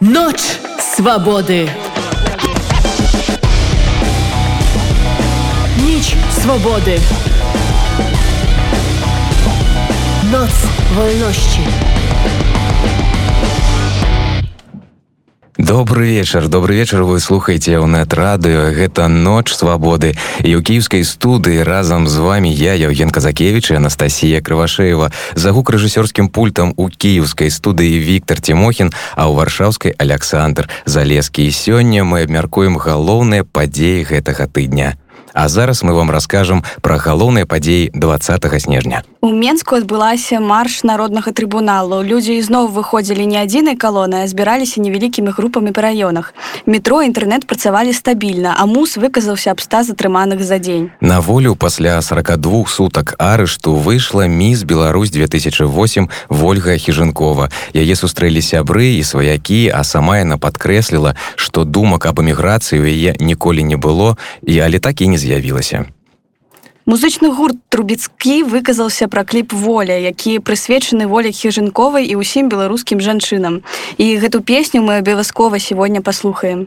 Ночь свободы. Ніч свободи. Ноц вольнощі. Добры вечар добрый вечар вы слухаеце ў нет радыё гэта ноч свабоды і ў кіевскай студыі разам з вами я Евген казакевич і Анастасія крывашеева за гук рэжысёрскім пультам у кіеўскай студыі Віктор Тимохін а ў варшаўскай Александр залескі і сёння мы абмяркуем галоўныя падзеі гэтага тыдня А зараз мы вам раскажам пра галоўныя падзеі 20 снежня. У Менску адбылася марш народнага трыбуналу. Людзі ізноў выходзілі не адзінай калоны, а збіраліся невялікімі групамі па раёнах. Метро і інтэрнэт працавалі стабільна, а мус выказаўся аб ста затрыманых за дзень. На волю пасля 42 сутак арышту выйшла міс Беларусь 2008 Вольга Хіжынкова. Яе сустрэлі сябры і сваякі, а сама яна падкрэсліла, што думак аб эміграцыі ў яе ніколі не было, і але так і не з'явілася. Музычны гурт трубецкі выказаўся пра кліп воля, які прысвечаны волі хіжынковай і ўсім беларускім жанчынам. І гэту песню мы абавязкова сёння паслухаем.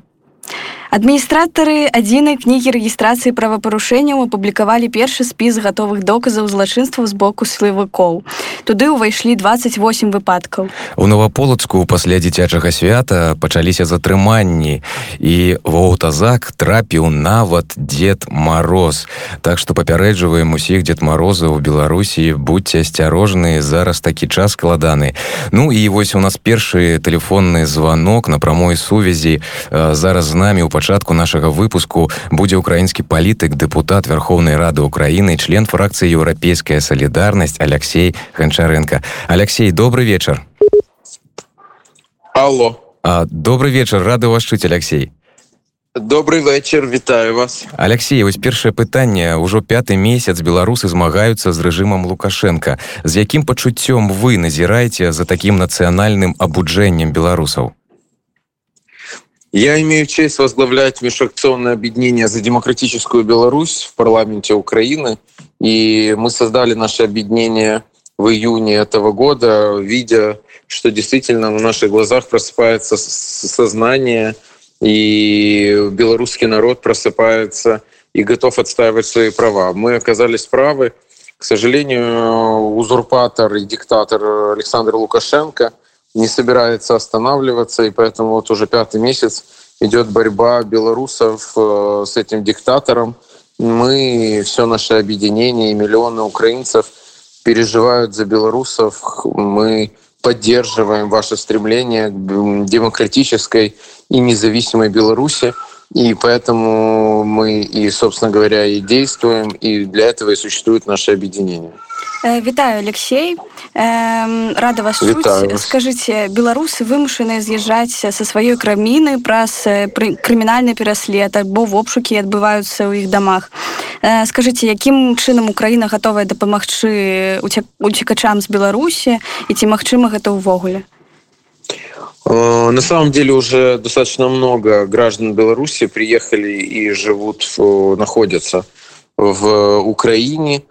Адміністратары адзінай кнігі рэгістрацыі правапарушэнняў апублікавалі першы спіс гатовых доказаў злачынстваў з боку слывыкоў. Туды ўвайшлі 28 выпадкаў. У новаполацку пасля дзіцячага свята пачаліся затрыманні і воўтазак трапіў нават дзед мароз. Так што папярэджваем усіх дзед мароза ў Беларусі будьце асцярожныя зараз такі час складаны. Ну і вось у нас першы тэлефонны званок на прамой сувязі зараз з намі ў пачатку пачатку нашага выпуску будзе украінскі палітык дэпутат Верховнай рады Украіны член фракцыі еўрапейская салідарнасць Алексей Ганчаренко Алексей добрый вечар Алло а, добрый вечар рады вас чуць Алексей добрый вечер вітаю вас Алексей вось першае пытанне ўжо пяты месяц беларусы змагаюцца з рэжымам лукашенко з якім пачуццём вы назіраеце за такім нацыянальным абуджэннем беларусаў Я имею честь возглавлять межфракционное объединение за демократическую Беларусь в парламенте Украины. И мы создали наше объединение в июне этого года, видя, что действительно на наших глазах просыпается сознание, и белорусский народ просыпается и готов отстаивать свои права. Мы оказались правы. К сожалению, узурпатор и диктатор Александр Лукашенко – не собирается останавливаться, и поэтому вот уже пятый месяц идет борьба белорусов э, с этим диктатором. Мы, все наше объединение миллионы украинцев переживают за белорусов. Мы поддерживаем ваше стремление к демократической и независимой Беларуси. И поэтому мы и, собственно говоря, и действуем, и для этого и существует наше объединение. Вітаю Алексей. Рада вас чуць скажите беларусы вымушаныя з'язджаць са сваёй краміны праз крымінальны пераслед альбо в обшукі адбываюцца ў іх дамах скажите якім чынам Украіна гатовая дапамагчы уцекачам з беларусі і ці магчыма гэта ўвогуле? На самом деле уже достаточно много граждан Беларуси приехали и живут, находятся в Украине.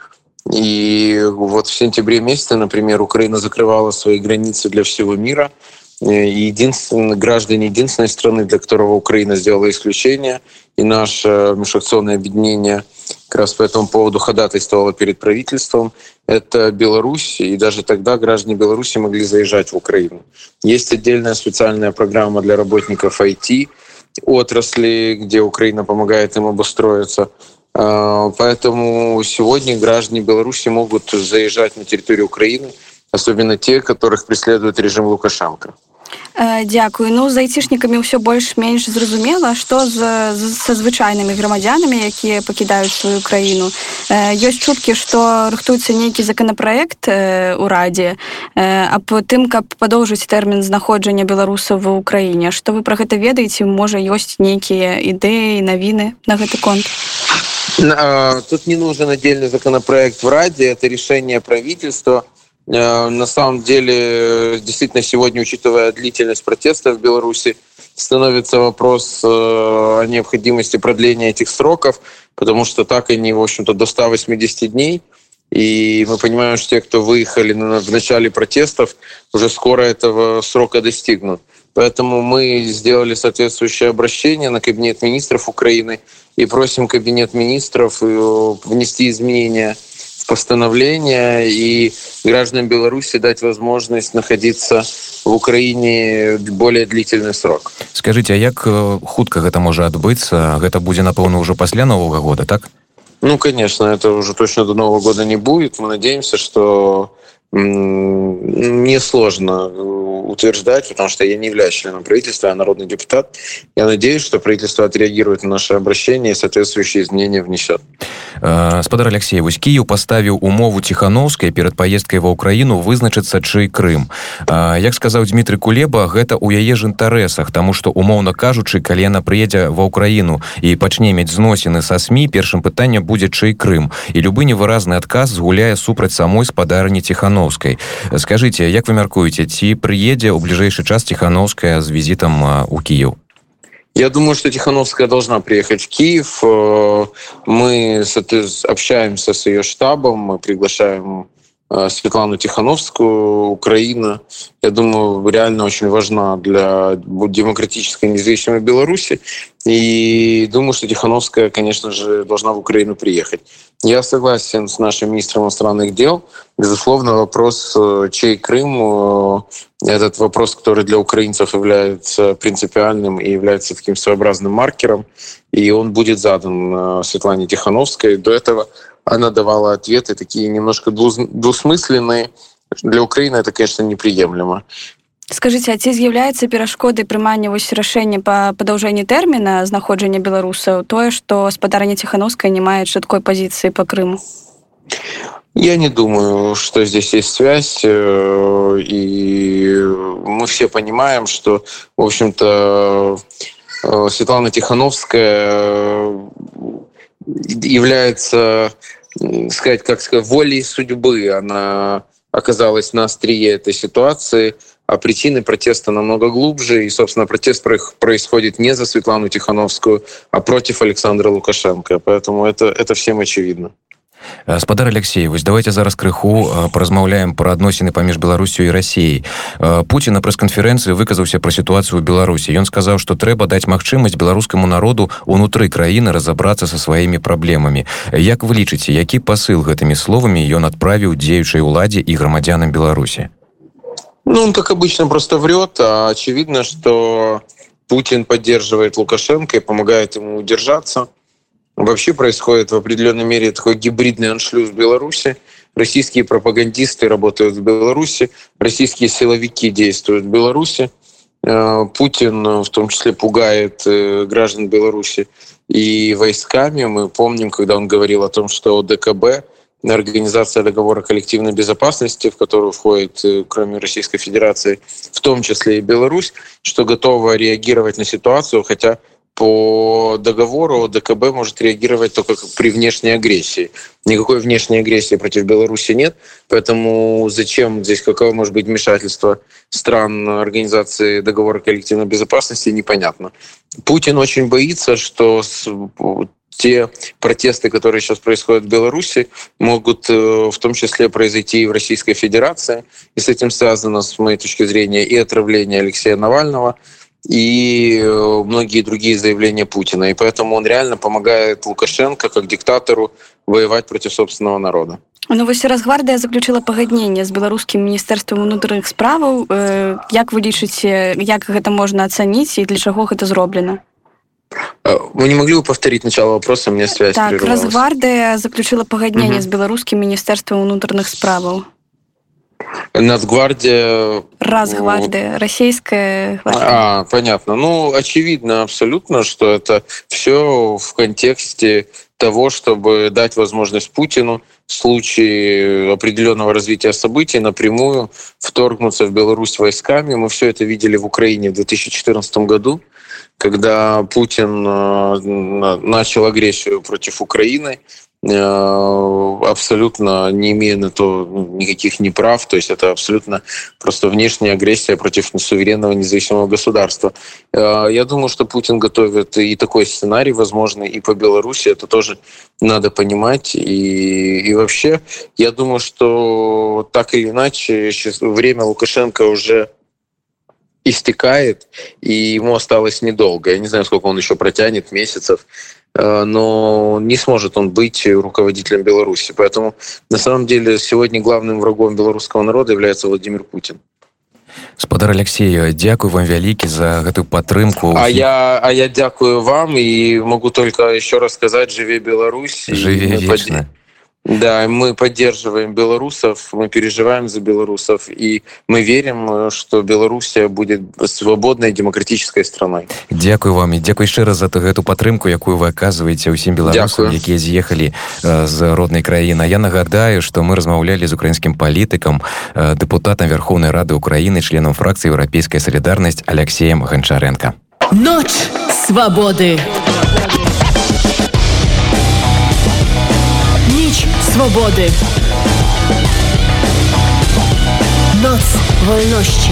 И вот в сентябре месяце, например, Украина закрывала свои границы для всего мира. Единственные граждане единственной страны, для которого Украина сделала исключение, и наше межфракционное объединение как раз по этому поводу ходатайствовало перед правительством, это Беларусь, и даже тогда граждане Беларуси могли заезжать в Украину. Есть отдельная специальная программа для работников IT, отрасли, где Украина помогает им обустроиться. А, поэтому сегодня граждане Беларуси могут заезжать на территорию Украины, особенно те, которых преследует режим Лукашенко. Дякую. Ну з айцішнікамі ўсё больш-менш зразумела. Што з, з са звычайнымі грамадзянамі якія пакідаюць сваю краіну ёсць чуткі што рыхтуецца нейкі законапраект у радзе а по тым каб падоўжыць тэрмін знаходжання беларусаў ва ўкраіне што вы пра гэта ведаеце? Можа ёсць нейкія ідэі навіны на гэты конт тут не нужен отдельный законопроект в раде это решение правительства Э, на самом деле, действительно, сегодня, учитывая длительность протеста в Беларуси, становится вопрос э, о необходимости продления этих сроков, потому что так они, в общем-то, до 180 дней. И мы понимаем, что те, кто выехали в начале протестов, уже скоро этого срока достигнут. Поэтому мы сделали соответствующее обращение на Кабинет министров Украины и просим Кабинет министров э, внести изменения в постановление и гражданам Беларуси дать возможность находиться в Украине более длительный срок. Скажите, а як э, хутка гэта можа адбыцца? Гэта будзе напэўна ўжо пасля нового года так? Ну конечно это уже точно до нового года не будет. Мы надеемся что несложно утверждать, потому что я не являюсь членом правительства, я народный депутат. Я надеюсь, что правительство отреагирует на наше обращение и соответствующие изменения внесет. Спадар Алексей вось Кіев поставіў умову ціхановскай перад паездкай ва ўкраіну вызначыцца чый Крым. Як сказаў Дмітрый Кулеба, гэта ў яе ж інтарэсах, таму што умоўна кажучы, калі яна прыедзе ва ўкраіну і пачне мець зносіны са СМі, першым пытаннем будзе чый Крым. І любы невыразны адказ згуляе супраць самой спадарні ціхановскай. Скажыце, як вы мяркуеце, ці прыедзе ў бліжэйшы час ціхановская з візітам у Кіев? Я думаю, что Тихановская должна приехать в Киев. Э, мы общаемся с ее штабом, мы приглашаем э, Светлану Тихановскую, Украина. Я думаю, реально очень важна для демократической независимой Беларуси. И думаю, что Тихановская, конечно же, должна в Украину приехать. Я согласен с нашим министром иностранных дел. Безусловно, вопрос, э, чей Крым, э, этот вопрос, который для украинцев является принципиальным и является таким своеобразным маркером, и он будет задан э, Светлане Тихановской. До этого она давала ответы такие немножко двусмысленные Для Украины это, конечно, неприемлемо. скажите а ці з'яўляецца перашкодай прымання вось рашэння па падаўжэнні тэрміна знаходжання беларусаў тое што спадарня ціхановская не мае чаткой пазіцыі по крыму Я не думаю, что здесь есть связь, э, и мы все понимаем, что, в общем-то, э, Светлана Тихановская э, является, сказать, как сказать, волей судьбы. Она оказалась на острие этой ситуации – а причины протеста намного глубже, и, собственно, протест происходит не за Светлану Тихановскую, а против Александра Лукашенко. Поэтому это, это всем очевидно. спадар Алексей вось давайте зараз крыху паразмаўляем пра адносіны паміж беларусю і рассіяй Пуін на прэс-канферэнцыі выказаўся пра сітуацыю ў беларусі ён сказаў што трэба даць магчымасць беларускаму народу унутры краіны разабрацца са сваімі праблемамі Як вы лічыце які пасыл гэтымі словамі ён адправіў дзеючай уладзе і грамадзянам беларусі Ну, он, как обычно, просто врет. А очевидно, что Путин поддерживает Лукашенко и помогает ему удержаться. Вообще происходит в определенной мере такой гибридный аншлюз Беларуси. Российские пропагандисты работают в Беларуси, российские силовики действуют в Беларуси. Э, Путин в том числе пугает э, граждан Беларуси и войсками. Мы помним, когда он говорил о том, что ДКБ Организация договора коллективной безопасности, в которую входит, э, кроме Российской Федерации, в том числе и Беларусь, что готова реагировать на ситуацию, хотя по договору ДКБ может реагировать только при внешней агрессии. Никакой внешней агрессии против Беларуси нет, поэтому зачем здесь, какое может быть вмешательство стран Организации договора коллективной безопасности, непонятно. Путин очень боится, что те протесты, которые сейчас происходят в Беларуси, могут э, в том числе произойти и в Российской Федерации. И с этим связано, с моей точки зрения, и отравление Алексея Навального, и э, многие другие заявления Путина. И поэтому он реально помогает Лукашенко, как диктатору, воевать против собственного народа. Ну, вось разгвардыя заключила пагадненне з беларускім міністэрствам унутраных справаў як вы лічыце як гэта можна ацаніць і для чаго гэта зроблена вы не могли бы повторить начало вопроса, меня связь Так, Разгвардия заключила погоднение угу. с Белорусским министерством внутренних справ. Нацгвардия... Разгвардия, российская гвардия. А, понятно. Ну, очевидно абсолютно, что это все в контексте того, чтобы дать возможность Путину в случае определенного развития событий напрямую вторгнуться в Беларусь войсками. Мы все это видели в Украине в 2014 году когда Путин э, начал агрессию против Украины, абсолютно не имея на то ну, никаких неправ, то есть это абсолютно просто внешняя агрессия против суверенного независимого государства. Э, я думаю, что Путин готовит и такой сценарий, возможно, и по Беларуси, это тоже надо понимать. И, и вообще, я думаю, что так или иначе, время Лукашенко уже истекает, и ему осталось недолго. Я не знаю, сколько он еще протянет, месяцев, э, но не сможет он быть руководителем Беларуси. Поэтому на самом деле сегодня главным врагом белорусского народа является Владимир Путин. спадар Алексею дзякуй вам вялікі за гэтую падтрымку а я а я дзякую вам і могу только еще раз сказать жыве Беларусь жыве вечна. Да, мы поддерживаем белорусов, мы переживаем за белорусов, и мы верим, что Белоруссия будет свободной демократической страной. Дякую вам и дякую еще раз за эту падтрымку, якую вы оказываете ўсім беларусам, якія з'ехалі э, з роднай краіны. Я нагадаю, что мы размаўлялі з украінскім палітыкам, э, депутатам Верховной Рады Украины, членом фракции Европейская солидарность Алексеем Гончаренко. Ночь свободы. Swobody. Noc wolności.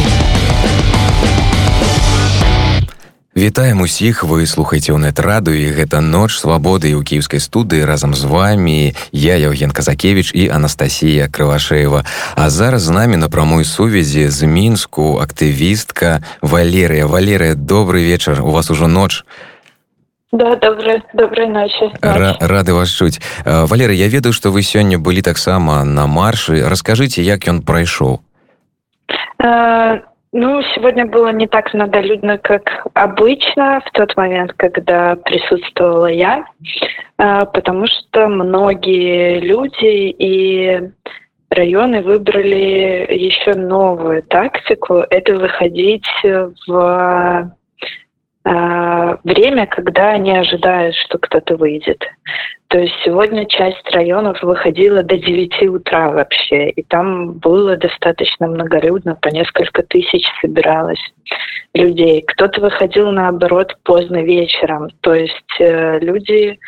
Вітаем усіх. Вы слухаеце ў нетраду і гэта ноч свабоды ў кіевскай студыі разам з вами я Евген казакевич і Анастасія крывашеева А зараз з намі на прамой сувязі з мінску актывістка Валерыя Валерыя добрый вечар у вас ужо ноч Да, добрый, доброй ночи. Ра рады вас чуць. Валера, я ведаю, што вы сёння былі таксама на маршы. Расскажите, як ён прайшоў? Э, ну, сегодня было не так многолюдно, как обычно, в тот момент, когда присутствовала я, э, потому что многие люди и районы выбрали еще новую тактику. Это выходить в время, когда они ожидают, что кто-то выйдет. То есть сегодня часть районов выходила до 9 утра вообще, и там было достаточно многолюдно, по несколько тысяч собиралось людей. Кто-то выходил, наоборот, поздно вечером. То есть э, люди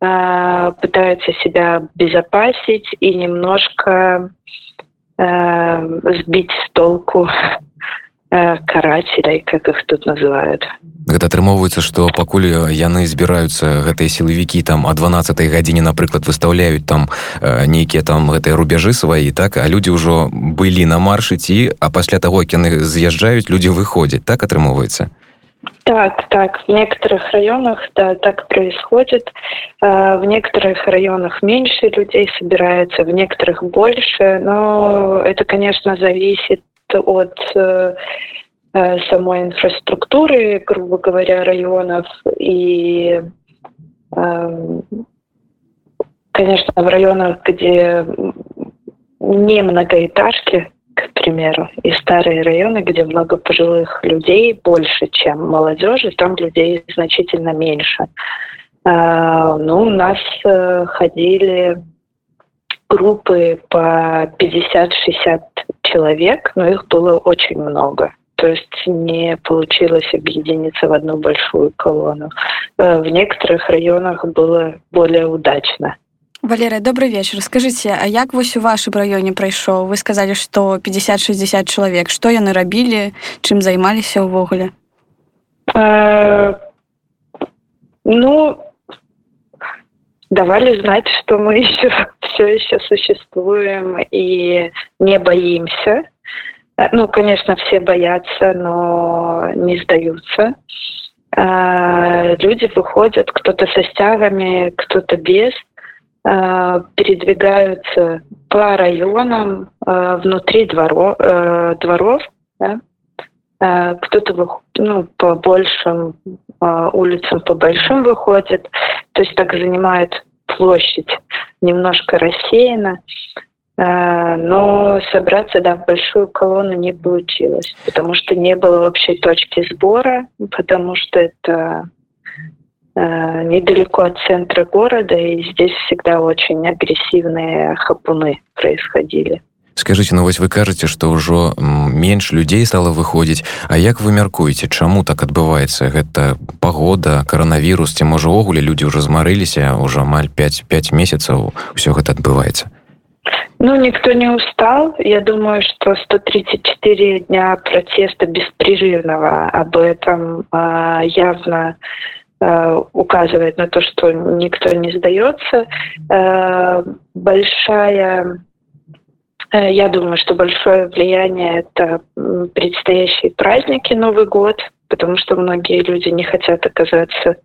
э, пытаются себя безопасить и немножко э, сбить с толку э, карателей, как их тут называют. гэта атрымоўваецца што пакуль яны збіраюцца гэтыя сілавікі там а 12 гадзіне напрыклад выставляюць там э, нейкія там гэтыя рубяжы свае так а людзі ўжо былі на маршы ці а пасля таго як яны з'язджаюць людзі выходзяць так атрымоўваецца Так, так, в некоторых районах да, так происходит. Э, в некоторых районах меньше людей собирается, в некоторых больше. Но это, конечно, зависит от э, Э, самой инфраструктуры, грубо говоря, районов. И, эм, конечно, в районах, где не многоэтажки, к примеру, и старые районы, где много пожилых людей больше, чем молодежи, там людей значительно меньше. Э, ну, у нас ходили группы по 50-60 человек, но их было очень много то есть не получилось объединиться в одну большую колонну. Э, в некоторых районах было более удачно. Валерия, добрый вечер. Скажите, а як вось у вашем районе прайшоў? Вы сказали, что 50-60 человек. Что яны рабілі, чым займаліся ўвогуле? Э, ну, давали знать, что мы еще все еще существуем и не боимся. Э, ну, конечно, все боятся, но не сдаются. Э, люди выходят, кто-то со стягами, кто-то без, э, передвигаются по районам внутри дворов, дворов да? Кто-то ну, по большим улицам, по большим выходит, то есть так занимает площадь немножко рассеяна. Э, но собраться да, в большую колонну не получилось, потому что не было общей точки сбора, потому что это э, недалеко от центра города, и здесь всегда очень агрессивные хапуны происходили. Скажите, ну вось вы кажаце, што ўжо менш людзей стала выходзіць, А як вы мяркуеце, чаму так адбываецца гэта пагода, каранавірус, ці можа увогуле людзі ўжо змарыліся ўжо амаль 5, 5 месяцаў усё гэта адбываецца. Ну, никто не устал. Я думаю, что 134 дня протеста беспрерывного об этом э, явно э, указывает на то, что никто не сдается. Э, большая я думаю, что большое влияние это предстоящие праздники, Новый год, потому что многие люди не хотят оказаться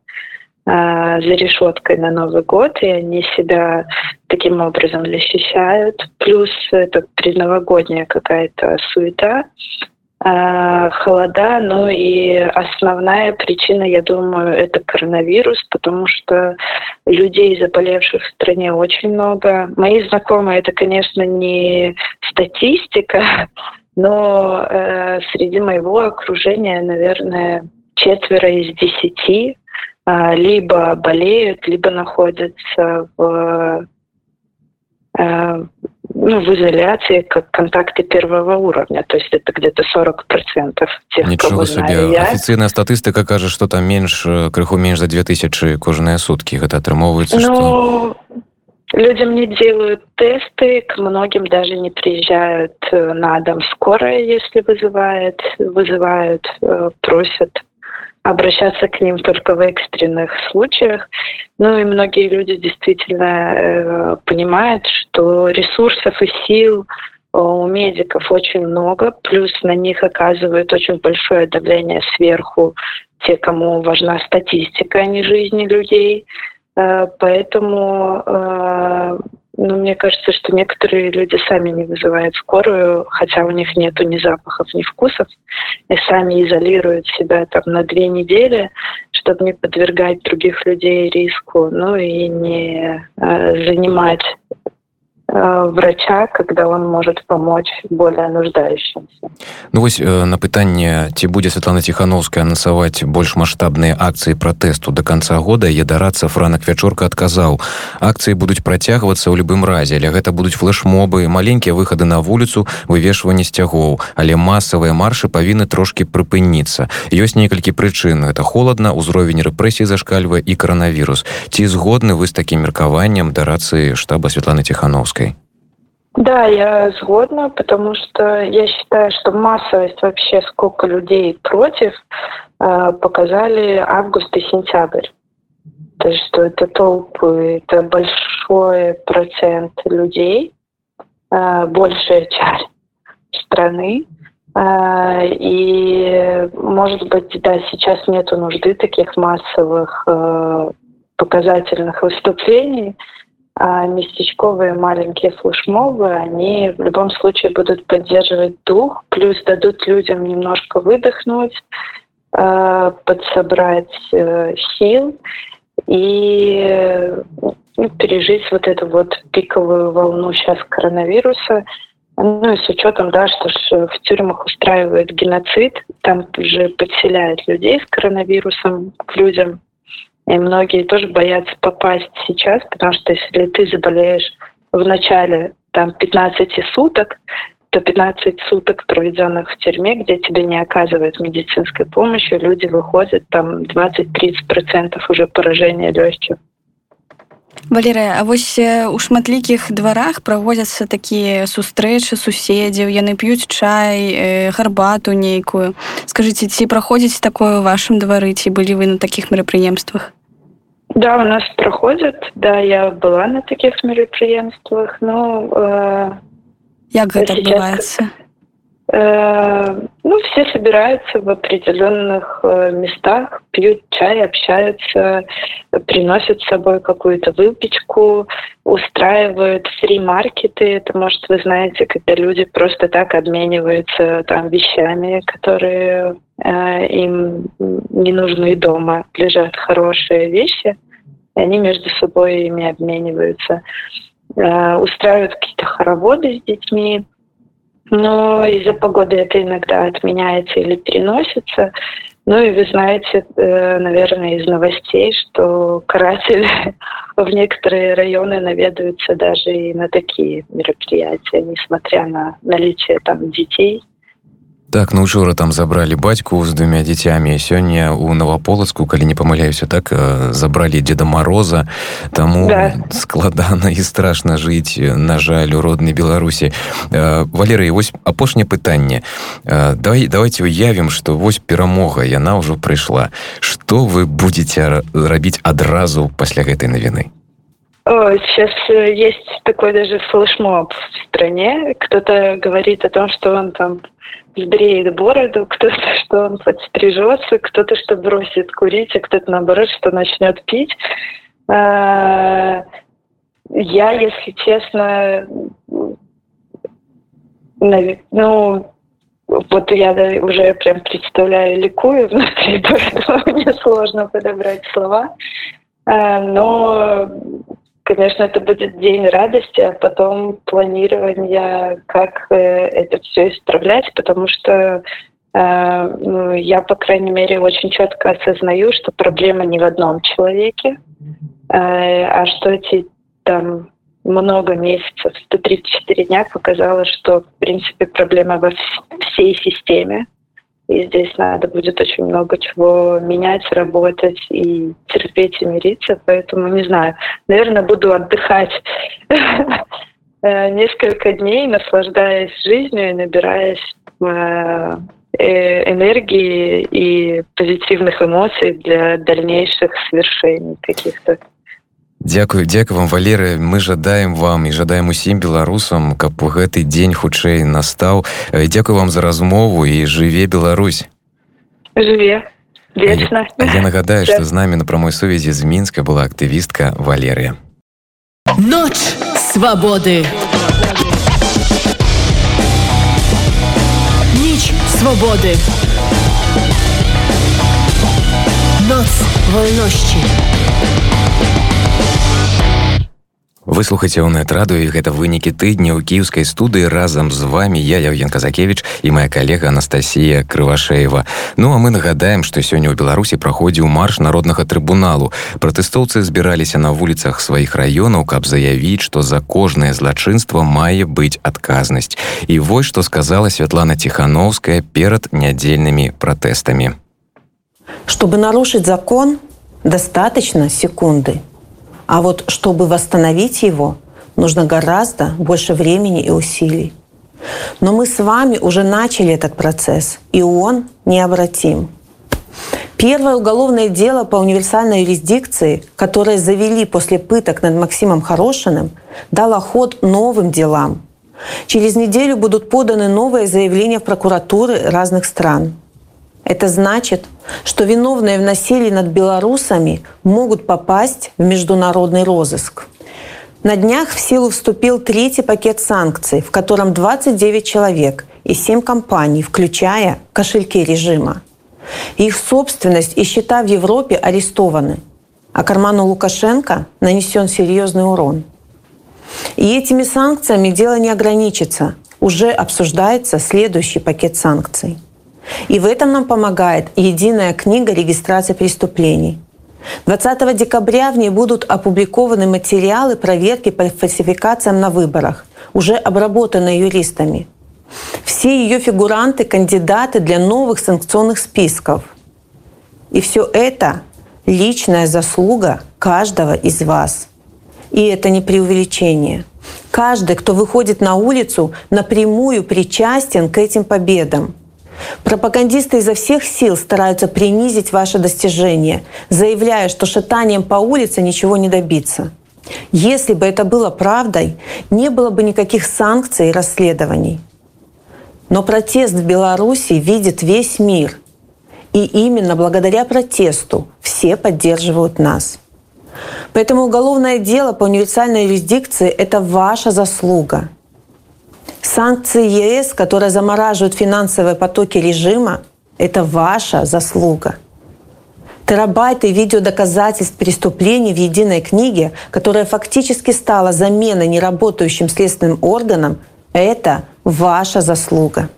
а, за решеткой на Новый год, и они себя таким образом защищают. Плюс это предновогодняя какая-то суета, холода, ну и основная причина, я думаю, это коронавирус, потому что людей, заболевших в стране, очень много. Мои знакомые, это, конечно, не статистика, но э, среди моего окружения, наверное, четверо из десяти э, либо болеют, либо находятся в э, ну, в изоляции как контакты первого уровня. То есть это где-то 40% тех, Ничего кого себе. знаю я. Официальная статистика кажа, что там меньше, крыху меньше за 2000 кожные сутки. Это отрымовывается, ну, что... Людям не делают тесты, к многим даже не приезжают э, на дом скорая, если вызывает, вызывают, э, просят обращаться к ним только в экстренных случаях. Ну и многие люди действительно э, понимают, что ресурсов и сил у медиков очень много, плюс на них оказывают очень большое давление сверху те, кому важна статистика, а не жизни людей. Э, поэтому ну, мне кажется, что некоторые люди сами не вызывают скорую, хотя у них нету ни запахов, ни вкусов, и сами изолируют себя там на две недели, чтобы не подвергать других людей риску, ну и не э, занимать врача когда он может помочь более нуждающимся. Ну вось э, на пытанне ці будзе Светлана тихохановская анансаваць больш маштабныя акцыі пратэсту до конца года. Едарацца франак вячорка адказаў акцыі будуць працягвацца ў любым разе. Але гэта будуць флешмобы маленькія выхады на вуліцу вывешванне сцягоў але масавыя маршы павінны трошки прыпыніцца ёсць некалькі прычын. Это холодна ўзровень рэпрэсій зашкальвае і коронавірус. Ці згодны вы з такім меркаваннем? Да рацыі штаба Светланы тихохановской Да, я сгодна, потому что я считаю, что массовость вообще, сколько людей против, э, показали август и сентябрь. То есть, что это толпы, это большой процент людей, э, большая часть страны. Э, и, может быть, да, сейчас нету нужды таких массовых показательных выступлений, а местечковые маленькие флешмобы, они в любом случае будут поддерживать дух, плюс дадут людям немножко выдохнуть, э, подсобрать э, сил и ну, пережить вот эту вот пиковую волну сейчас коронавируса. Ну и с учетом, да, что ж в тюрьмах устраивают геноцид, там же подселяют людей с коронавирусом к людям, и многие тоже боятся попасть сейчас, потому что если ты заболеешь в начале там 15 суток, то 15 суток, проведенных в тюрьме, где тебе не оказывают медицинской помощи, люди выходят, там 20-30% уже поражения легких. Валерыя А вось у шматлікіх дварах праводзяцца такія сустрэчы суседзяў яны п'юць чай гарбату нейкую скажитеце ці праходзіць такое ў вашым двары ці былі вы на такіх мерапрыемствах да, у нас проходят. Да, я была на таких мероприятиях, но... Э, Як это отбывается? Э, ну, все собираются в определенных э, местах, пьют чай, общаются, приносят с собой какую-то выпечку, устраивают фри-маркеты. Это, может, вы знаете, когда люди просто так обмениваются там вещами, которые э, им не нужны дома. Лежат хорошие вещи, и они между собой ими обмениваются. Э, устраивают какие-то хороводы с детьми но из-за погоды это иногда отменяется или переносится. Ну и вы знаете, э, наверное, из новостей, что каратели в некоторые районы наведаются даже и на такие мероприятия, несмотря на наличие там детей. Так ну учора там забралі бацьку з двумя дзіцямі сёння у наваполацку калі не памыляюся так забралі деда мороза таму да. складана і страшна жыць на жаль у роднай беларусі валеры вось апошняе пытанне давай давайте уявім что вось перамога яна ўжо прыйшла что вы будете рабіць адразу пасля гэтай навіны о, сейчас э, есть такой даже флешмоб в стране. Кто-то говорит о том, что он там сбреет бороду, кто-то, что он подстрижется, кто-то, что бросит курить, а кто-то, наоборот, что начнет пить. А, я, если честно, ну, вот я уже прям представляю, ликую внутри, поэтому мне сложно подобрать слова. А, но, конечно, это будет день радости, а потом планирование, как э, это все исправлять, потому что э, ну, я, по крайней мере, очень четко осознаю, что проблема не в одном человеке, э, а что эти там много месяцев, 134 дня показало, что, в принципе, проблема во всей системе. И здесь надо будет очень много чего менять, работать и терпеть и мириться. Поэтому не знаю. Наверное, буду отдыхать э, несколько дней, наслаждаясь жизнью и набираясь э, э, энергии и позитивных эмоций для дальнейших свершений каких-то. Дякую дзякую вам валеры мы жадаем вам і жадаем усім беларусам каб гэты дзень хутчэй настаў дзякую вам за размову і жыве Беларусь жыве вечна я, я нагадаю что з намі на прамой сувязі з мінска была актывістка валерыя ноч свабоды ніч свабоды ноц вольнощі выслухайце ў нетраду і гэта вынікі тыдня ў кіеўскай студыі разам з вами я Яўген казакевич і моя калега Анастасія крывашеева Ну а мы нагадаем што сёння ў беларусі праходзіў марш народнага трыбуналу пратэстоўцы збіраліся на вуліцах сваіх раёнаў каб заявіць што за кожнае злачынства мае быць адказнасць і вось што сказала Святлана ціхановская перад нядзельнымі пратэстамі чтобы нарушить закон достаточно секунды а вот чтобы восстановить его, нужно гораздо больше времени и усилий. Но мы с вами уже начали этот процесс, и он необратим. Первое уголовное дело по универсальной юрисдикции, которое завели после пыток над Максимом Хорошиным, дало ход новым делам. Через неделю будут поданы новые заявления в прокуратуры разных стран. Это значит, что виновные в насилии над белорусами могут попасть в международный розыск. На днях в силу вступил третий пакет санкций, в котором 29 человек и 7 компаний, включая кошельки режима. Их собственность и счета в Европе арестованы, а карману Лукашенко нанесен серьезный урон. И этими санкциями дело не ограничится. Уже обсуждается следующий пакет санкций – и в этом нам помогает единая книга регистрации преступлений. 20 декабря в ней будут опубликованы материалы проверки по фальсификациям на выборах, уже обработанные юристами. Все ее фигуранты – кандидаты для новых санкционных списков. И все это – личная заслуга каждого из вас. И это не преувеличение. Каждый, кто выходит на улицу, напрямую причастен к этим победам – Пропагандисты изо всех сил стараются принизить ваше достижение, заявляя, что шатанием по улице ничего не добиться. Если бы это было правдой, не было бы никаких санкций и расследований. Но протест в Беларуси видит весь мир. И именно благодаря протесту все поддерживают нас. Поэтому уголовное дело по универсальной юрисдикции – это ваша заслуга – Санкции ЕС, которые замораживают финансовые потоки режима, это ваша заслуга. Терабайты видеодоказательств преступлений в единой книге, которая фактически стала заменой неработающим следственным органам, это ваша заслуга.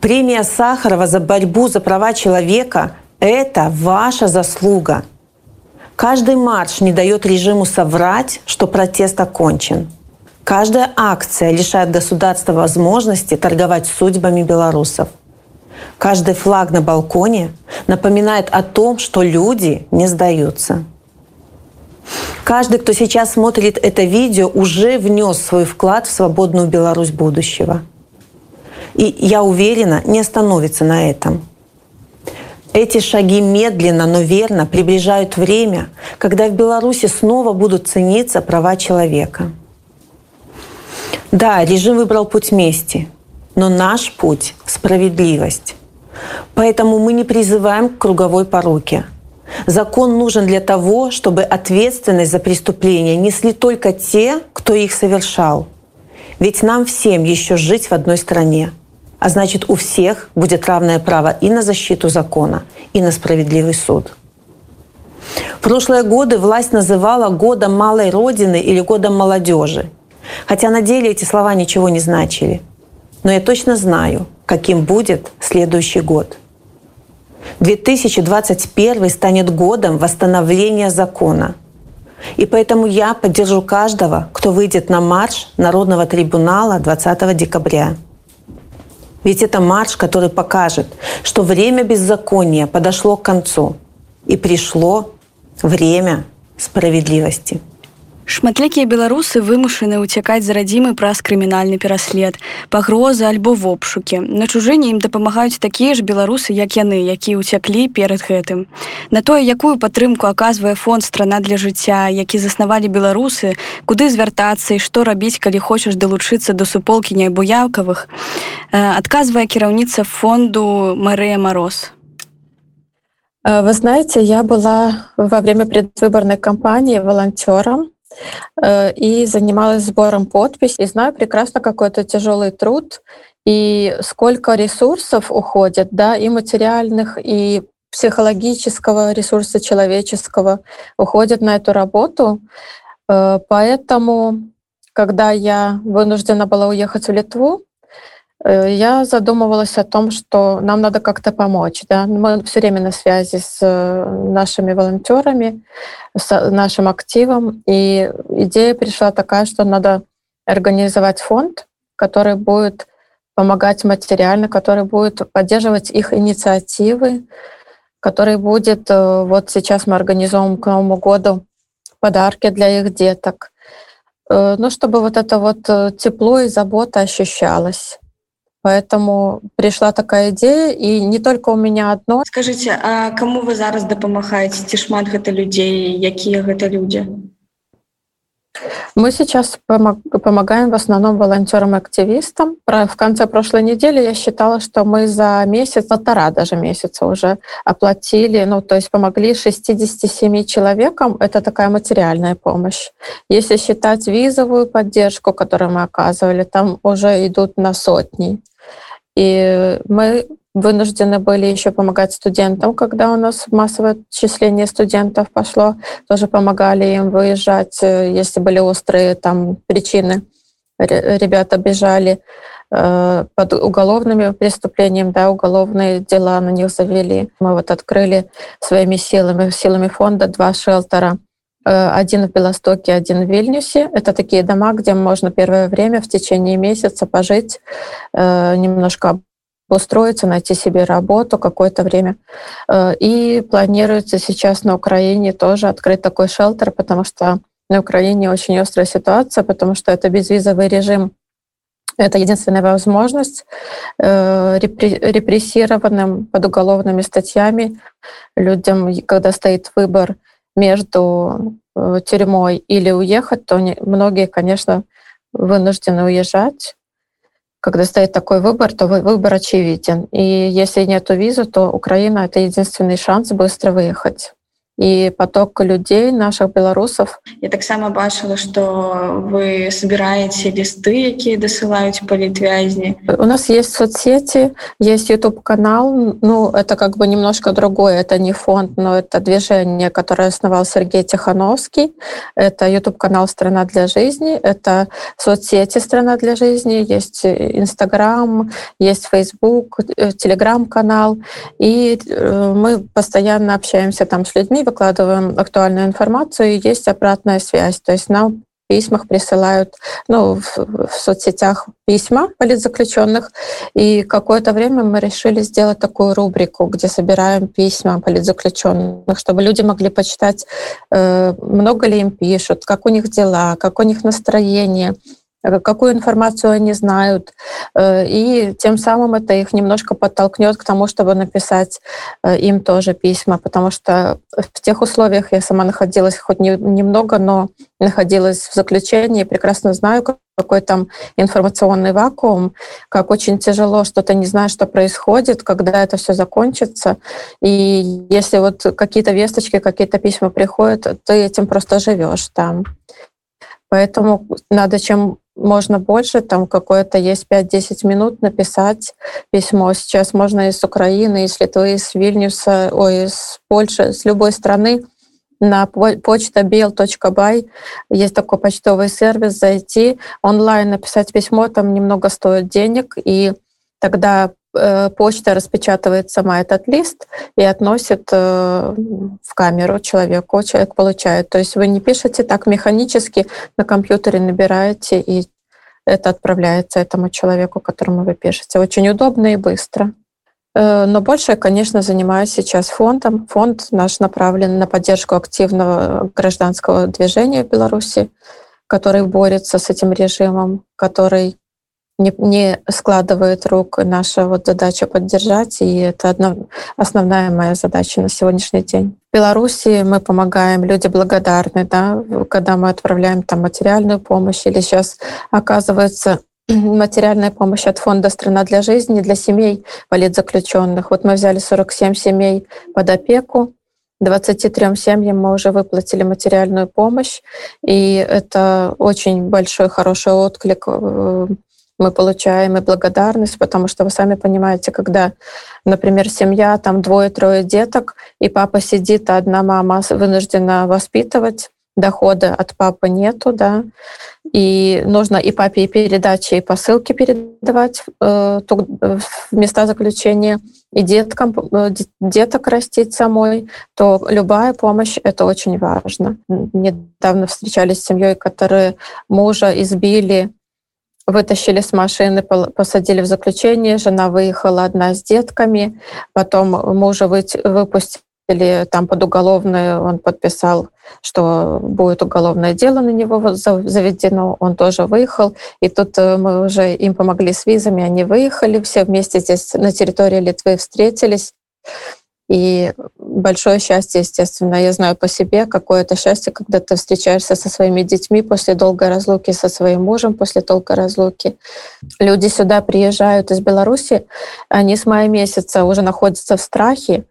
Премия Сахарова за борьбу за права человека – это ваша заслуга. Каждый марш не дает режиму соврать, что протест окончен – Каждая акция лишает государства возможности торговать судьбами белорусов. Каждый флаг на балконе напоминает о том, что люди не сдаются. Каждый, кто сейчас смотрит это видео, уже внес свой вклад в свободную Беларусь будущего. И я уверена, не остановится на этом. Эти шаги медленно, но верно приближают время, когда в Беларуси снова будут цениться права человека. Да, режим выбрал путь мести, но наш путь – справедливость. Поэтому мы не призываем к круговой поруке. Закон нужен для того, чтобы ответственность за преступления несли только те, кто их совершал. Ведь нам всем еще жить в одной стране. А значит, у всех будет равное право и на защиту закона, и на справедливый суд. В прошлые годы власть называла годом малой родины или годом молодежи. Хотя на деле эти слова ничего не значили. Но я точно знаю, каким будет следующий год. 2021 станет годом восстановления закона. И поэтому я поддержу каждого, кто выйдет на марш Народного трибунала 20 декабря. Ведь это марш, который покажет, что время беззакония подошло к концу и пришло время справедливости. Шматлікія беларусы вымушаны ўцякаць з радзімы праз крымінальны пераслед, пагрозы альбо в обшукі. На чужыне ім дапамагаюць такія ж беларусы, як яны, якія ўцяклі перад гэтым. На тое, якую падтрымку аказвае фонд страна для жыцця, які заснавалі беларусы, куды звяртацца і што рабіць, калі хочаш далучыцца да суполкі няйбуяўкавых, адказвае кіраўніца фонду Марыя Мароз. Вы знаете, я была во время предвыборной кампании волонтером Э, и занималась сбором подписей. И знаю прекрасно, какой это тяжелый труд и сколько ресурсов уходит, да, и материальных, и психологического ресурса человеческого уходит на эту работу. Э, поэтому, когда я вынуждена была уехать в Литву, Э, я задумывалась о том, что нам надо как-то помочь. Да? Мы все время на связи с э, нашими волонтерами, с нашим активом. И идея пришла такая, что надо организовать фонд, который будет помогать материально, который будет поддерживать их инициативы, который будет, э, вот сейчас мы организуем к Новому году подарки для их деток. Ну, чтобы вот это вот тепло и забота ощущалось. Поэтому пришла такая идея, и не только у меня одно. Скажите, а кому вы зараз дапамагаеце ці шмат гэта людзей, якія гэта людзі? Мы сейчас помогаем в основном волонтерам активистам. В конце прошлой недели я считала, что мы за месяц, полтора даже месяца уже оплатили, ну, то есть помогли 67 человекам. Это такая материальная помощь. Если считать визовую поддержку, которую мы оказывали, там уже идут на сотни. И мы вынуждены были еще помогать студентам, когда у нас массовое отчисление студентов пошло, тоже помогали им выезжать, э, если были острые там причины. Ребята бежали э, под уголовными преступлениями, да, уголовные дела на них завели. Мы вот открыли своими силами, силами фонда два шелтера. Э, один в Белостоке, один в Вильнюсе. Это такие дома, где можно первое время в течение месяца пожить, немножко устроиться, найти себе работу какое-то время. Э, и планируется сейчас на Украине тоже открыть такой шелтер, потому что на Украине очень острая ситуация, потому что это безвизовый режим. Это единственная возможность э, репрессированным под уголовными статьями людям, когда стоит выбор между э, тюрьмой или уехать, то многие, конечно, вынуждены уезжать когда стоит такой выбор, то выбор очевиден. И если нет визы, то Украина — это единственный шанс быстро выехать і поток людзей наших беларусаў я таксама бачыла что вы собираете лісты якія дасылаюць палітвязні у нас есть соцсети есть youtube канал ну это как бы немножко другое это не фонд но это движение которое основал Сергей Тихановский это youtube канал страна для жизни это соцсети страна для жизни есть инстаграм есть facebook телеграм-канал и э, мы постоянно общаемся там с людьми выкладываем актуальную информацию, и есть обратная связь. То есть нам в письмах присылают, ну, в, в соцсетях письма политзаключенных. И какое-то время мы решили сделать такую рубрику, где собираем письма политзаключенных, чтобы люди могли почитать, э, много ли им пишут, как у них дела, как у них настроение. Э, какую информацию они знают, э, и тем самым это их немножко подтолкнет к тому, чтобы написать э, им тоже письма, потому что в тех условиях я сама находилась хоть не, немного, но находилась в заключении, прекрасно знаю, какой там информационный вакуум, как очень тяжело, что ты не знаешь, что происходит, когда это все закончится. И если вот какие-то весточки, какие-то письма приходят, ты этим просто живешь там. Поэтому надо чем можно больше, там какое-то есть 5-10 минут написать письмо. Сейчас можно из Украины, из Литвы, из Вильнюса, ой, из Польши, с любой страны на почта bel.by есть такой почтовый сервис, зайти онлайн, написать письмо, там немного стоит денег, и тогда почта распечатывает сама этот лист и относит э, в камеру человеку, человек получает. То есть вы не пишете так механически, на компьютере набираете, и это отправляется этому человеку, которому вы пишете. Очень удобно и быстро. Э, но больше, конечно, занимаюсь сейчас фондом. Фонд наш направлен на поддержку активного гражданского движения в Беларуси, который борется с этим режимом, который не, не складывает рук. Наша вот задача поддержать, и это одна, основная моя задача на сегодняшний день. В Беларуси мы помогаем, люди благодарны, да, когда мы отправляем там материальную помощь, или сейчас оказывается материальная помощь от фонда «Страна для жизни» для семей политзаключенных. Вот мы взяли 47 семей под опеку, 23 семьям мы уже выплатили материальную помощь, и это очень большой, хороший отклик э, мы получаем и благодарность, потому что вы сами понимаете, когда, например, семья, там двое-трое деток, и папа сидит, а одна мама вынуждена воспитывать, дохода от папы нету, да, и нужно и папе и передачи, и посылки передавать э, в места заключения, и деткам, э, деток растить самой, то любая помощь — это очень важно. Недавно встречались с семьей, которые мужа избили вытащили с машины, посадили в заключение, жена выехала одна с детками, потом мужа выпустили там под уголовное, он подписал, что будет уголовное дело на него заведено, он тоже выехал, и тут э, мы уже им помогли с визами, они выехали, все вместе здесь на территории Литвы встретились, и большое счастье, естественно, я знаю по себе, какое это счастье, когда ты встречаешься со своими детьми после долгой разлуки, со своим мужем после долгой разлуки. Люди сюда приезжают из Беларуси, они с мая месяца уже находятся в страхе,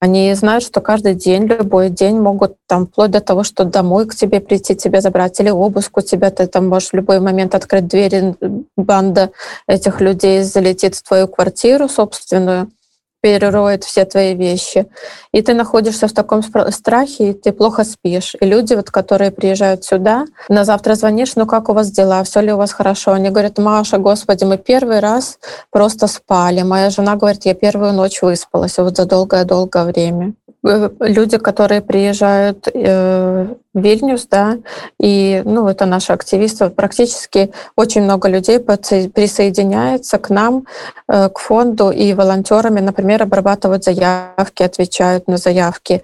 они знают, что каждый день, любой день могут там вплоть до того, что домой к тебе прийти, тебя забрать, или обыск у тебя, ты там можешь в любой момент открыть двери, банда этих людей залетит в твою квартиру собственную, перероет все твои вещи. И ты находишься в таком страхе, и ты плохо спишь. И люди, вот, которые приезжают сюда, на завтра звонишь, ну как у вас дела, все ли у вас хорошо? Они говорят, Маша, господи, мы первый раз просто спали. Моя жена говорит, я первую ночь выспалась вот за долгое-долгое время. Э, люди, которые приезжают э, в Вильнюс, да, и, ну, это наши активисты, практически очень много людей присоединяется к нам, э, к фонду, и волонтерами, например, обрабатывают заявки, отвечают на заявки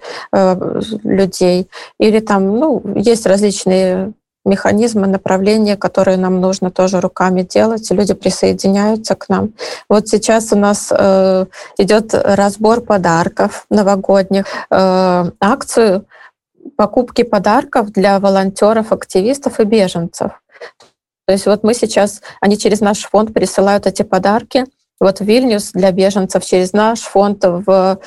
людей. Или там, ну, есть различные механизмы направления, которые нам нужно тоже руками делать, люди присоединяются к нам. Вот сейчас у нас э, идет разбор подарков новогодних, э, акцию покупки подарков для волонтеров, активистов и беженцев. То есть вот мы сейчас, они через наш фонд присылают эти подарки. Вот в Вильнюс для беженцев через наш фонд в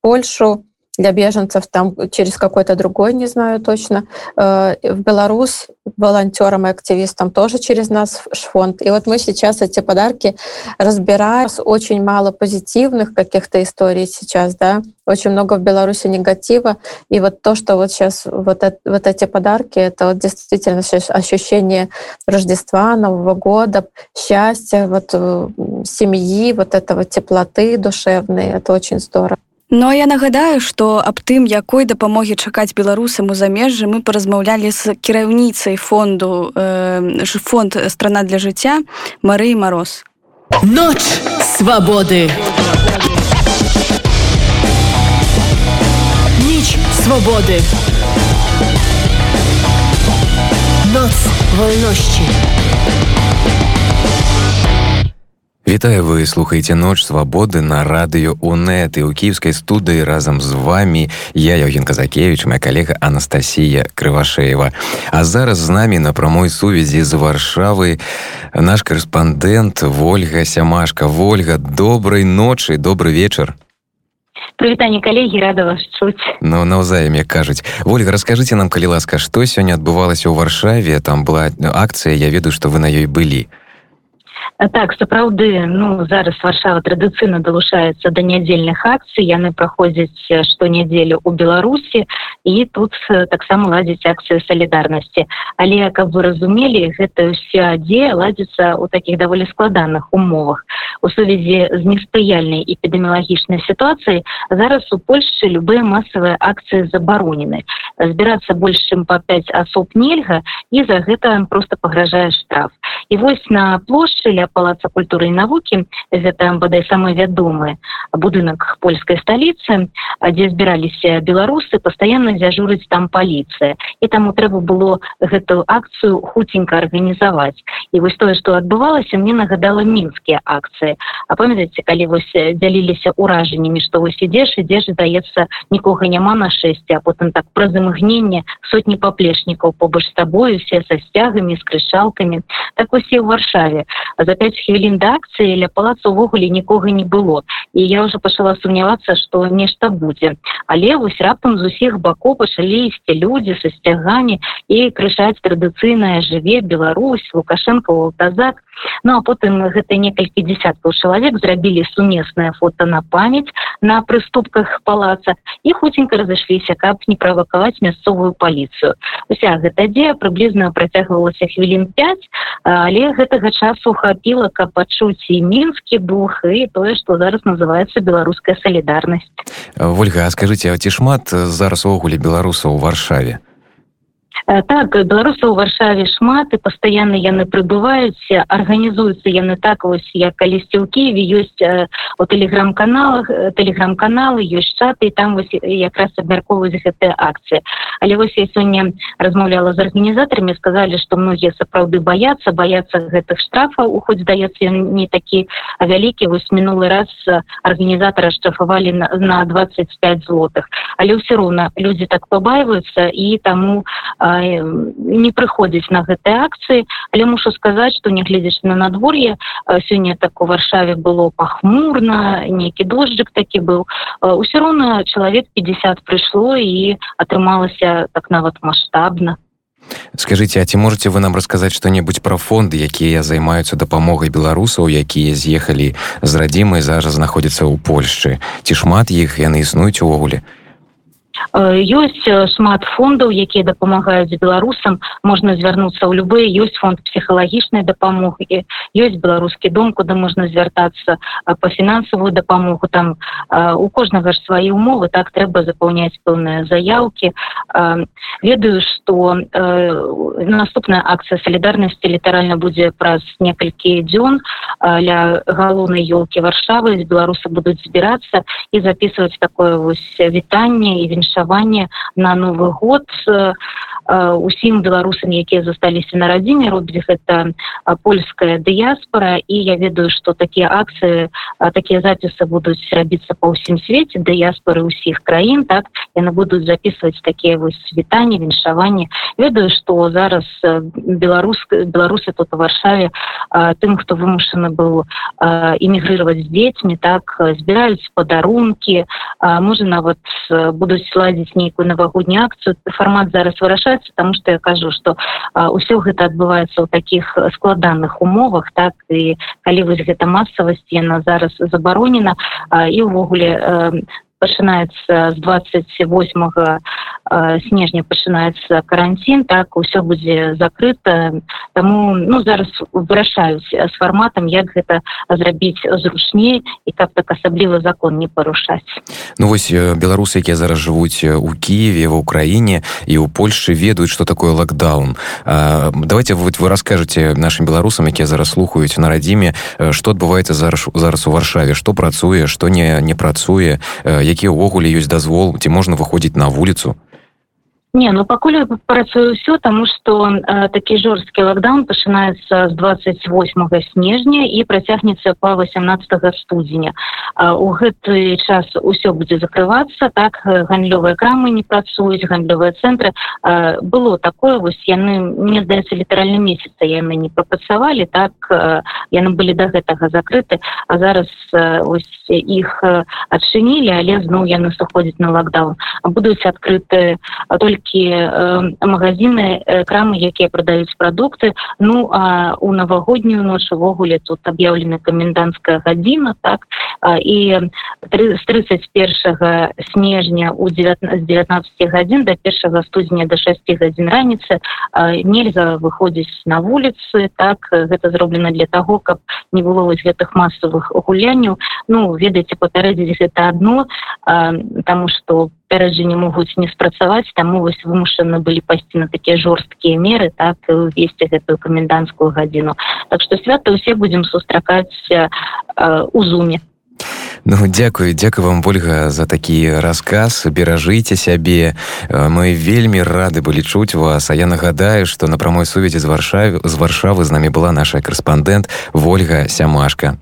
Польшу для беженцев, там через какой-то другой, не знаю точно. Э, в Беларусь волонтерам и активистам тоже через нас фонд. И вот мы сейчас эти подарки разбираем. Очень мало позитивных каких-то историй сейчас, да, очень много в Беларуси негатива. И вот то, что вот сейчас вот, это, вот эти подарки, это вот действительно ощущение Рождества, Нового года, счастья, вот э, семьи, вот этого теплоты душевной. Это очень здорово. Ну я нагадаю, што аб тым, якой дапамогі чакаць беларусам у замежжы мы паразмаўлялі з кіраўніцай фонду э, фонд страна для жыцця Марыі Мароз. Ноч свабоды. Ніч свабоды. Ноц wolności. Вітаю вы слухаеце ноч свабоды на радыё УНэт і ў кіевскай студыі разам з вами я Евген Казакевич моя калега Анастасія Крывашеева А зараз з намі на прамой сувязі з варшавы наш корэспандэнт Вольга сямашка Вольга добрай ночы добрый вечар прывітанне калегі рада вас чуць Ну наўзаем як кажуць Вольга расскажыце нам калі ласка што сёння адбывалася ў варшаве там была акцыя я ведаю што вы на ёй былі так сапраўды ну зараз варшава традыцыйна далучаецца да нядзельных акцый яны праходзяць штонядзелю у беларусі і тут таксама ладзіць акцыю салідарнасці. Але каб вы разумелі гэта ўся дзея ладзіцца ў такіх даволі складаных умовах. У сувязі з неспрыяльнай эпідэміялагічнай сітуацыяй зараз у польльшчы любыя масавыя акцыі забаронены. Збірацца больш чым па 5 асоб нельга і за гэта просто пагражае штраф і вось на плошчы ля палаца культуры і навукі гэта бадай самы вядомы будынак польскай сталіцы дзе збіраліся беларусы пастаянна дзяжурыць там паліцыя. І таму трэба было гэтую акцыю хуценька арганізаваць. І вось тое што адбывалася мне нагадала мінскія акцыі. А памятаце калі вось дзяліліся ўражаннямі што вось ідзеш ідзеш здаецца нікога няма на шэсце а потым так праз імгненне сотні паплечнікаў побач з табою все са сцягамі з крышалкамі. так усе ў варшаве за 5 хвілін да акцыі ля палаца увогуле нікога не было і я уже пачала сумнявацца что нешта будзе але вось раптам з усіх бакоў пачалі ісці людзі са сцягамі і крышаць традыцыйная жыве Беларусь лукашенко алтазак ну а потым гэта некалькі десяткаў чалавек зрабілі сумеснае фото на памяць на прыступках палаца і хуценька разышліся каб не правакаваць мясцовую паліцыю уся гэта дзея прыблізна працягвалася хвілін 5 Але гэтага часу хапіла каб пачуць і мінскі дух і тое што зараз называется беларуская салідарнасць. Ольга скажите ці шмат зараз увогуле беларусаў у варшаве? Э, так беларусы ў варшаве шмат і пастаянна яны прыбываюць арганізуюцца яны так вось як калісьці ў кіеве ёсць у тэлеграм-каналах тэлеграм-каналы ёсць чаты і там вось якраз абмяркоўваюць гэтыя акцыі. Але вось я сёння размаўляла з арганізатарамі сказалі што многія сапраўды баяцца баяцца гэтых штрафаў у хоць здаецца не такі вялікі. Вось мінулы раз арганізатара штрафавалі на, на 25 злотых. Але ўсё роўна людзі так пабаиваюцца і таму а не прыходзіць на гэтыя акцыі але мушу сказаць что нягледзяч на надвор'е сёння так у варшаве было пахмурна нейкі дожджик такі быў усё роўна чалавек 50 прыйшло і атрымалася так нават маштабна скажите а ці можете вы нам расказаць что-небудзь про фонды якія займаюцца дапамогай беларусаў якія з'ехалі з радзімай зараз знаходзяцца ў польшчы ці шмат іх яны існуюць увогуле у ёсць шмат фондаў якія дапамагаюць беларусам можна звярнуцца ў любые. Ёсць фонд псіхалагічнай дапамогі ёсць беларускі дом куды можна звяртацца по фінансавую дапамогу там у кожнага ж свае умовы. Так трэба запаўняць пэўныя заявкі ведаю что наступная акцыя салідарнасці літаральна будзе праз некалькі дзён ля галоўнай ёлкі варшавы з беларусы будуць збірацца і записывать такое вось вітанне і віншаванне віншаванне на новы год усім беларусам якія засталіся на радзіме робіць гэта польская дыяспора і я ведаю что такія акцыі такія запісы будуць рабіцца па ўсім свеце дыяспоры ўсіх краін так яны будуць записывать такія вось вітанні віншаванні ведаю что зараз беларуска беларусы тут у варшаве тым хто вымушаны быў эмігрировать з дзецьмі так збіраюць падарунки можа нават будуць ладзіць нейкую навагоднюю акцыю фармат зараз вырашаецца тому что я кажу что ўсё гэта адбываецца ў таких складаных умовах так і калі вось гэта масавасць яна зараз забаронена і ўвогуле пачынаецца з 28 снежня пачынаецца карантин так усё будзе закрыта тому ну зараз вырашаюць з фарматам як гэта зрабіць зручней і каб так асабліва закон не парушаць Ну вось беларусы якія зараз жывуць у кіеве в украіне і у польльшы ведаюць что такое лакдаун давайте вот вы расскажете нашим беларусам якія зараз слухаюць на радзіме что адбываецца зараз зараз у варшаве что працуе что не не працуе які ўвогуле ёсць дазвол ці можна выходзіць на вуліцу Не, ну пакуль працую ўсё таму што э, такі жорсткі лакдаун пачынаецца з 28 снежня і працягнецца па 18 студзеня э, у гэты час усё будзе закрывацца так гандлёвыя крамы не працуюць гандлёвыя цэнтры э, было такое вось яны мне здаецца літаральна месяца яны не прапрацавалі так э, яны былі до гэтага закрыты а зараз э, ось іх э, адчынілі але зноў яны сыходзяць на лакдаун будуць адкрыты только толькі э, магазины э, крамы якія продаюць продукты ну а у новогоднюю ноч увогуле тут об'яўлена коменданская гадзіна так? Э, і з 31 снежня у 19 19 гадзін до першага студзеня до 6 гадзін раніцы э, нельзя выходзіць на вуліцы так? Гэта зроблена для того каб не было вось гэтых масавых гулянняў. Ну ведаеце папярэдзіць гэта одно э, тому что пярэджанні могуць не спрацаваць таму вось вымушаны былі пайсці на такія жорсткія меры так увесці гэтую каменданскую гадзіну так что свята ўсе будзем сустракаць э, у зуме Ну, дзякую дзякую вам ольга за такі рассказ беражыце сябе мы вельмі рады былі чуць вас а я нагадаю что на прамой сувязі з варшаве з варшавы з намі была наша корэспандэнт ольга сямашка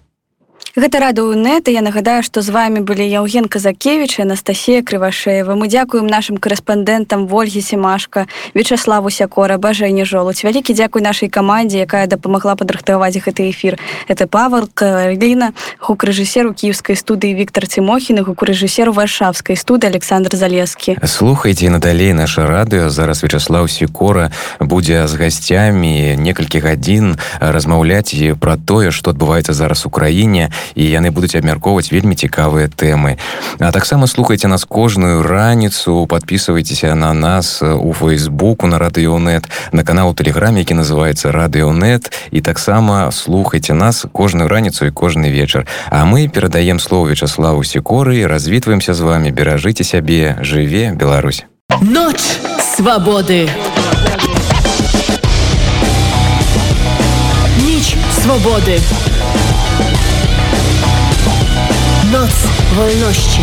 Гэта радыў нет я нагадаю што з вами былі Яўген казакевич Анастасія крывашеева мы дзякуем нашим корэспандэнтам ольгі семашка вячаславу сякора бажэне жолудь вялікі дзякуй нашай камандзе якая дапамагла падрыхтаваць гэты эфір. Это павал Карліна гукрэжысеру кіевскай студыі Віктор Тимохін гукрэжысеру варшавскай студы Александр залескі слухайте надалей наше радыё. Зараз вячаслав сікора будзе з гасцямі некалькі гадзін размаўляць і пра тое што адбываецца зараз у краіне і яны будуць абмяркоўваць вельмі цікавыя тэмы а таксама слухайте нас кожную раніцу подписывайтеся на нас у фейсбуку на радыёнет на канал у тэлеграме які называется радыёнет і таксама слухайте нас кожную раніцу і кожны вечар а мы перадаем слово вячаславу секоры развітваемся з вами беражыце сябе жыве Беларусь ночь свободы ніч свободы Noc wolności.